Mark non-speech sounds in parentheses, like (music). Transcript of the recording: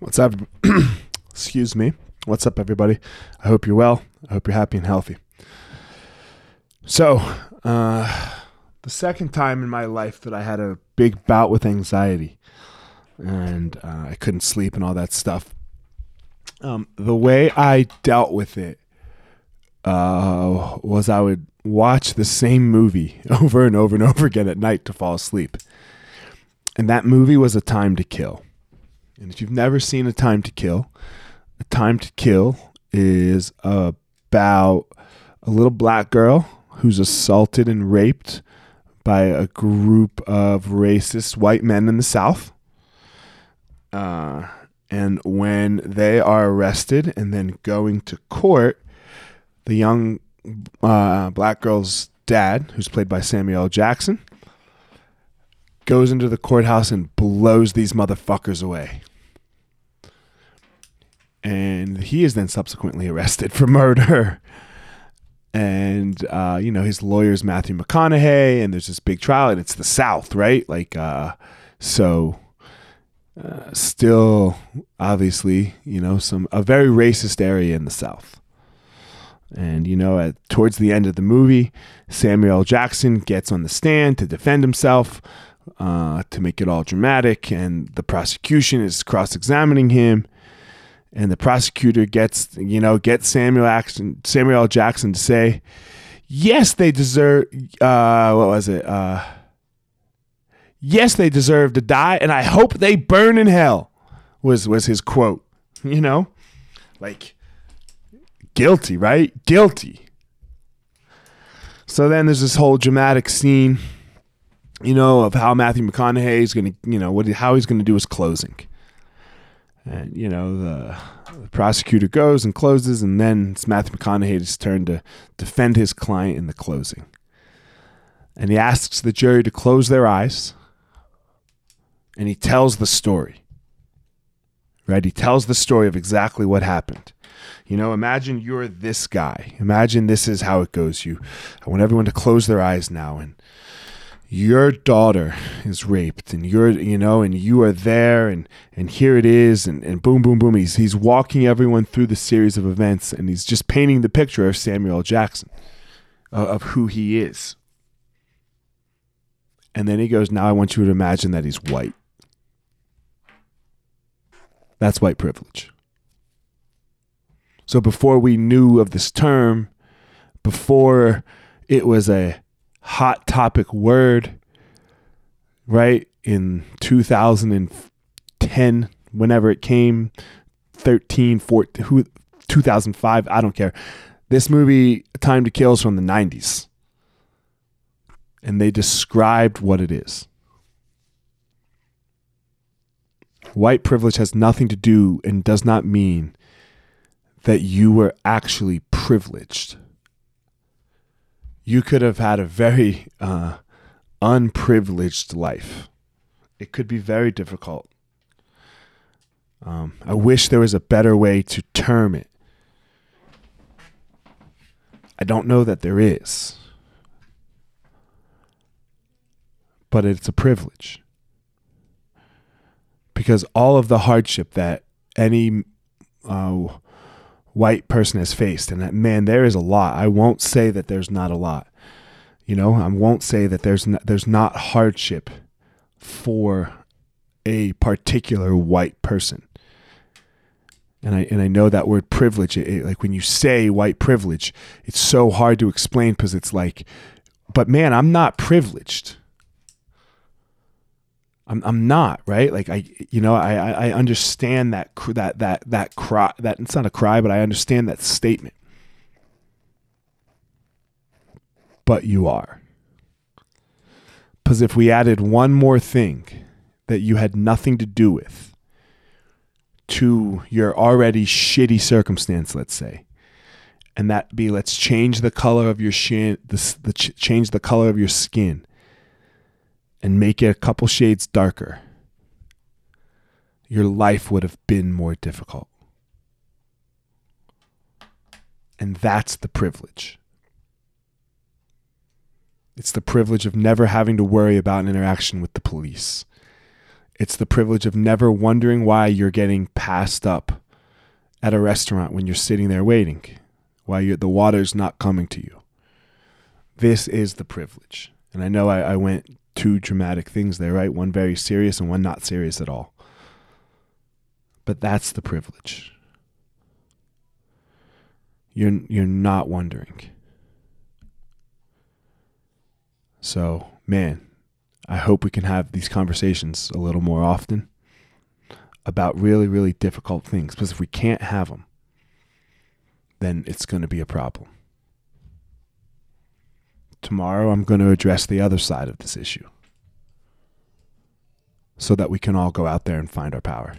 What's up? (clears throat) Excuse me. What's up, everybody? I hope you're well. I hope you're happy and healthy. So, uh, the second time in my life that I had a big bout with anxiety and uh, I couldn't sleep and all that stuff, um, the way I dealt with it uh, was I would watch the same movie (laughs) over and over and over again at night to fall asleep. And that movie was A Time to Kill. And if you've never seen A Time to Kill, A Time to Kill is about a little black girl who's assaulted and raped by a group of racist white men in the South. Uh, and when they are arrested and then going to court, the young uh, black girl's dad, who's played by Samuel. Jackson, goes into the courthouse and blows these motherfuckers away. And he is then subsequently arrested for (laughs) murder. And, uh, you know, his lawyer's Matthew McConaughey, and there's this big trial, and it's the South, right? Like, uh, so uh, still, obviously, you know, some a very racist area in the South. And you know, at towards the end of the movie, Samuel Jackson gets on the stand to defend himself, uh, to make it all dramatic, and the prosecution is cross-examining him, and the prosecutor gets, you know, gets Samuel Jackson, Samuel. Jackson to say, "Yes, they deserve." Uh, what was it? Uh, yes, they deserve to die, and I hope they burn in hell. Was was his quote? (laughs) You know, like guilty, right? Guilty. So then there's this whole dramatic scene, you know, of how Matthew McConaughey is going to, you know, what how he's going to do his closing. And you know, the, the prosecutor goes and closes, and then it's Matthew McConaughey's turn to defend his client in the closing. And he asks the jury to close their eyes, and he tells the story. Right? He tells the story of exactly what happened. You know, imagine you're this guy. Imagine this is how it goes. You, I want everyone to close their eyes now, and your daughter is raped, and you're, you know, and you are there, and and here it is, and and boom, boom, boom. He's he's walking everyone through the series of events, and he's just painting the picture of Samuel Jackson, of, of who he is. And then he goes, "Now I want you to imagine that he's white." That's white privilege. So before we knew of this term, before it was a hot topic word, right? In 2010, whenever it came, 13, 14, who, 2005, I don't care. This movie, Time to Kill, is from the 90s. And they described what it is. White privilege has nothing to do and does not mean that you were actually privileged. You could have had a very uh, unprivileged life. It could be very difficult. Um, I wish there was a better way to term it. I don't know that there is. But it's a privilege. Because all of the hardship that any uh, white person has faced. And that, man, there is a lot. I won't say that there's not a lot. You know, I won't say that there's not, there's not hardship for a particular white person. And I and I know that word privilege. It, it, like when you say white privilege, it's so hard to explain because it's like, but man, I'm not privileged. I'm I'm not right. Like I, you know, I I understand that that that that cry that it's not a cry, but I understand that statement. But you are. Because if we added one more thing that you had nothing to do with to your already shitty circumstance, let's say, and that be let's change the color of your skin, the, the change the color of your skin and make it a couple shades darker, your life would have been more difficult. And that's the privilege. It's the privilege of never having to worry about an interaction with the police. It's the privilege of never wondering why you're getting passed up at a restaurant when you're sitting there waiting, why the water's not coming to you. This is the privilege. And I know I, I went two dramatic things there, right? One very serious and one not serious at all. But that's the privilege. You're, you're not wondering. So, man, I hope we can have these conversations a little more often about really, really difficult things. Because if we can't have them, then it's going to be a problem. Tomorrow, I'm going to address the other side of this issue so that we can all go out there and find our power.